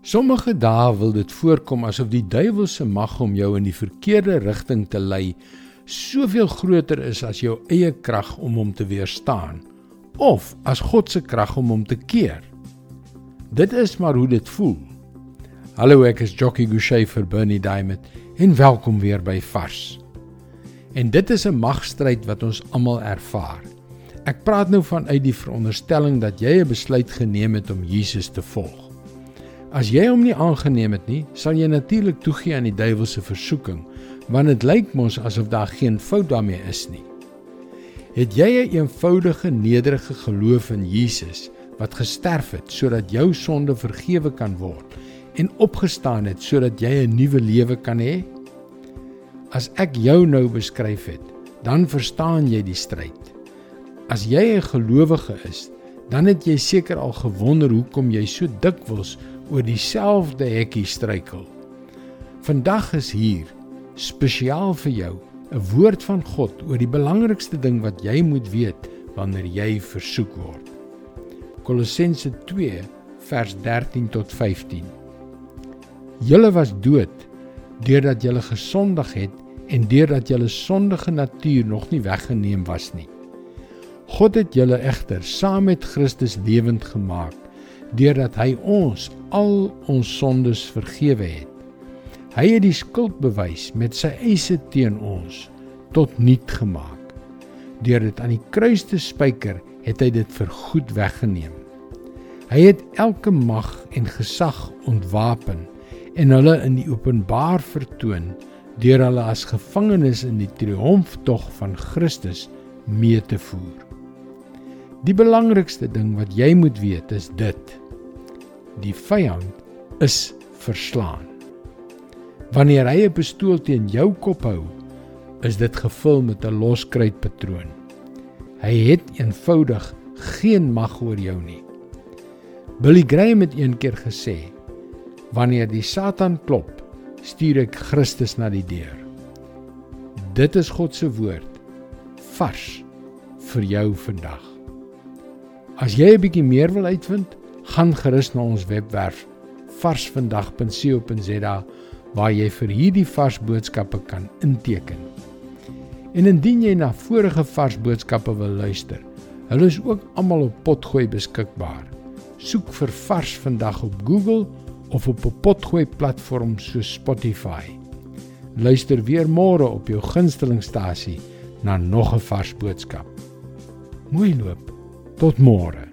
Sommige dae wil dit voorkom asof die duiwel se mag om jou in die verkeerde rigting te lei soveel groter is as jou eie krag om hom te weerstaan of as God se krag om hom te keer. Dit is maar hoe dit voel. Hallo, ek is Jockey Gouchee vir Bernie Diamond en welkom weer by Vars. En dit is 'n magstryd wat ons almal ervaar. Ek praat nou vanuit die veronderstelling dat jy 'n besluit geneem het om Jesus te volg. As jy hom nie aangeneem het nie, sal jy natuurlik toegee aan die duiwelse versoeking, want dit lyk mos asof daar geen fout daarmee is nie. Het jy 'n eenvoudige, nederige geloof in Jesus wat gesterf het sodat jou sonde vergewe kan word en opgestaan het sodat jy 'n nuwe lewe kan hê? As ek jou nou beskryf het, dan verstaan jy die stryd. As jy 'n gelowige is, dan het jy seker al gewonder hoekom jy so dikwels oor dieselfde hekkie struikel. Vandag is hier spesiaal vir jou 'n woord van God oor die belangrikste ding wat jy moet weet wanneer jy versoek word. Kolossense 2 vers 13 tot 15. Julle was dood deurdat julle gesondig het en deurdat julle sondige natuur nog nie weggeneem was nie. God het julle egter saam met Christus lewend gemaak deurdat hy ons al ons sondes vergewe het. Hy het die skuldbewys met sy eise teen ons tot niet gemaak. Deur dit aan die kruis te spyker, het hy dit vir goed weggeneem. Hy het elke mag en gesag ontwapen en hulle in die openbaar vertoon deur hulle as gevangenes in die triomftog van Christus mee te voer. Die belangrikste ding wat jy moet weet is dit: die vyand is verslaan. Wanneer hy 'n pistool teen jou kop hou, is dit gevul met 'n loskruitpatroon. Hy het eenvoudig geen mag oor jou nie. Billy Graham het eendag gesê: Wanneer die Satan klop, stuur ek Christus na die deur. Dit is God se woord vars vir jou vandag. As jy 'n bietjie meer wil uitvind, gaan gerus na ons webwerf varsvandag.co.za waar jy vir hierdie vars boodskappe kan inteken. En indien jy na vorige vars boodskappe wil luister, hulle is ook almal op Potgooi beskikbaar. Soek vir Vars vandag op Google of op 'n Potgooi platform soos Spotify. Luister weer môre op jou gunstelingstasie na nog 'n vars boodskap. Mooi loop. Tot môre.